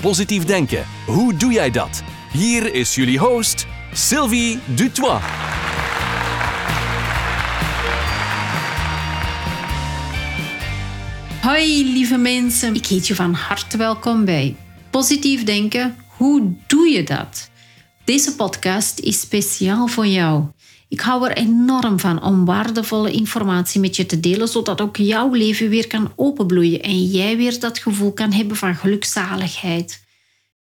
Positief denken, hoe doe jij dat? Hier is jullie host, Sylvie Dutois. Hoi lieve mensen, ik heet je van harte welkom bij Positief Denken. Hoe doe je dat? Deze podcast is speciaal voor jou. Ik hou er enorm van om waardevolle informatie met je te delen, zodat ook jouw leven weer kan openbloeien en jij weer dat gevoel kan hebben van gelukzaligheid.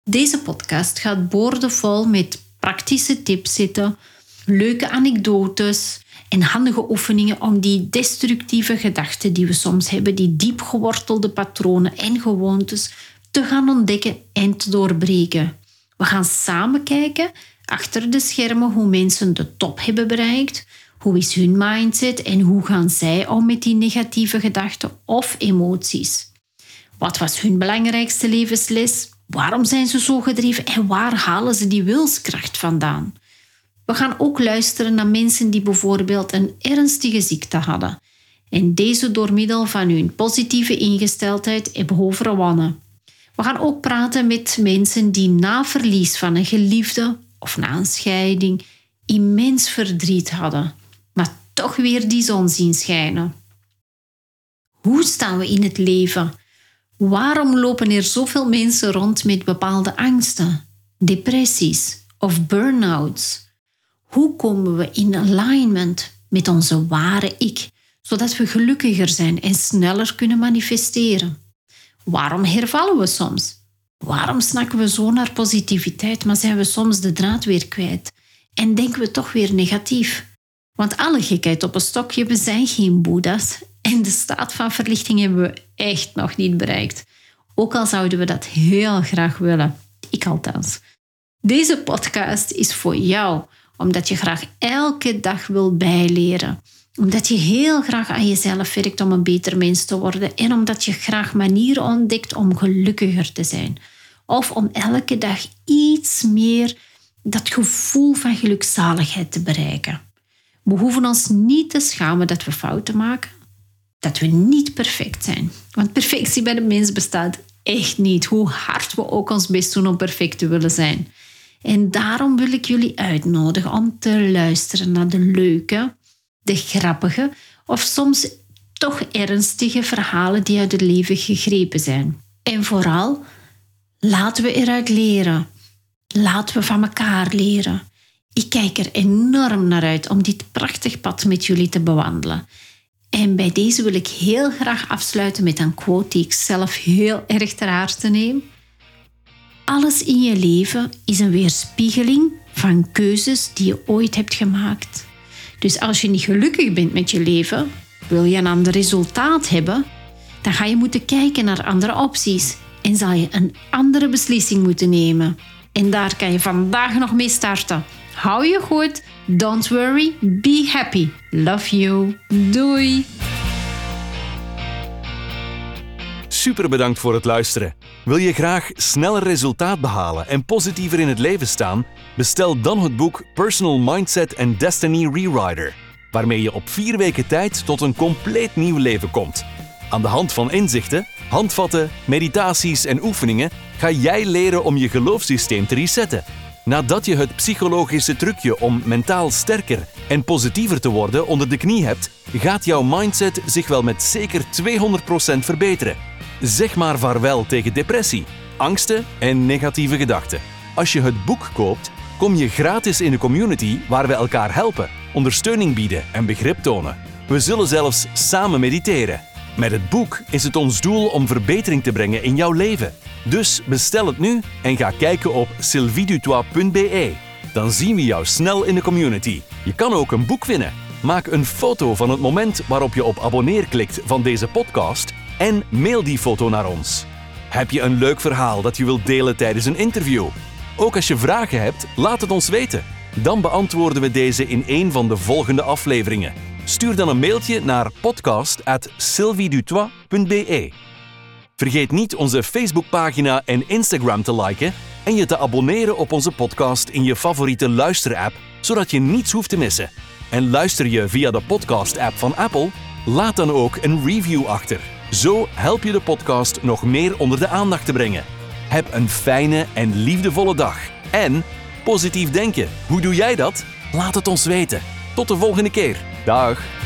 Deze podcast gaat boordevol met praktische tips zitten, leuke anekdotes en handige oefeningen om die destructieve gedachten die we soms hebben, die diep gewortelde patronen en gewoontes, te gaan ontdekken en te doorbreken. We gaan samen kijken achter de schermen hoe mensen de top hebben bereikt, hoe is hun mindset en hoe gaan zij om met die negatieve gedachten of emoties. Wat was hun belangrijkste levensles? Waarom zijn ze zo gedreven en waar halen ze die wilskracht vandaan? We gaan ook luisteren naar mensen die bijvoorbeeld een ernstige ziekte hadden en deze door middel van hun positieve ingesteldheid hebben overwonnen. We gaan ook praten met mensen die na verlies van een geliefde of na een scheiding immens verdriet hadden, maar toch weer die zon zien schijnen. Hoe staan we in het leven? Waarom lopen er zoveel mensen rond met bepaalde angsten, depressies of burn-outs? Hoe komen we in alignment met onze ware ik, zodat we gelukkiger zijn en sneller kunnen manifesteren? Waarom hervallen we soms? Waarom snakken we zo naar positiviteit, maar zijn we soms de draad weer kwijt en denken we toch weer negatief? Want alle gekheid op een stokje, we zijn geen boeddha's en de staat van verlichting hebben we echt nog niet bereikt. Ook al zouden we dat heel graag willen. Ik althans. Deze podcast is voor jou, omdat je graag elke dag wil bijleren. Omdat je heel graag aan jezelf werkt om een beter mens te worden. En omdat je graag manieren ontdekt om gelukkiger te zijn. Of om elke dag iets meer dat gevoel van gelukzaligheid te bereiken. We hoeven ons niet te schamen dat we fouten maken dat we niet perfect zijn. Want perfectie bij de mens bestaat echt niet, hoe hard we ook ons best doen om perfect te willen zijn. En daarom wil ik jullie uitnodigen om te luisteren naar de leuke, de grappige of soms toch ernstige verhalen die uit het leven gegrepen zijn. En vooral, laten we eruit leren. Laten we van elkaar leren. Ik kijk er enorm naar uit om dit prachtig pad met jullie te bewandelen. En bij deze wil ik heel graag afsluiten met een quote die ik zelf heel erg ter harte neem. Alles in je leven is een weerspiegeling van keuzes die je ooit hebt gemaakt. Dus als je niet gelukkig bent met je leven, wil je een ander resultaat hebben, dan ga je moeten kijken naar andere opties en zal je een andere beslissing moeten nemen. En daar kan je vandaag nog mee starten. Hou je goed, don't worry, be happy. Love you. Doei. Super bedankt voor het luisteren. Wil je graag sneller resultaat behalen en positiever in het leven staan? Bestel dan het boek Personal Mindset and Destiny Rewriter, waarmee je op vier weken tijd tot een compleet nieuw leven komt. Aan de hand van inzichten, handvatten, meditaties en oefeningen ga jij leren om je geloofssysteem te resetten Nadat je het psychologische trucje om mentaal sterker en positiever te worden onder de knie hebt, gaat jouw mindset zich wel met zeker 200% verbeteren. Zeg maar vaarwel tegen depressie, angsten en negatieve gedachten. Als je het boek koopt, kom je gratis in de community waar we elkaar helpen, ondersteuning bieden en begrip tonen. We zullen zelfs samen mediteren. Met het boek is het ons doel om verbetering te brengen in jouw leven. Dus bestel het nu en ga kijken op sylvidutois.be. Dan zien we jou snel in de community. Je kan ook een boek winnen. Maak een foto van het moment waarop je op abonneer klikt van deze podcast en mail die foto naar ons. Heb je een leuk verhaal dat je wilt delen tijdens een interview? Ook als je vragen hebt, laat het ons weten. Dan beantwoorden we deze in een van de volgende afleveringen. Stuur dan een mailtje naar podcast@sylviedutois.be. Vergeet niet onze Facebookpagina en Instagram te liken en je te abonneren op onze podcast in je favoriete luisterapp, zodat je niets hoeft te missen. En luister je via de podcast-app van Apple? Laat dan ook een review achter. Zo help je de podcast nog meer onder de aandacht te brengen. Heb een fijne en liefdevolle dag. En positief denken. Hoe doe jij dat? Laat het ons weten. Tot de volgende keer. Dag.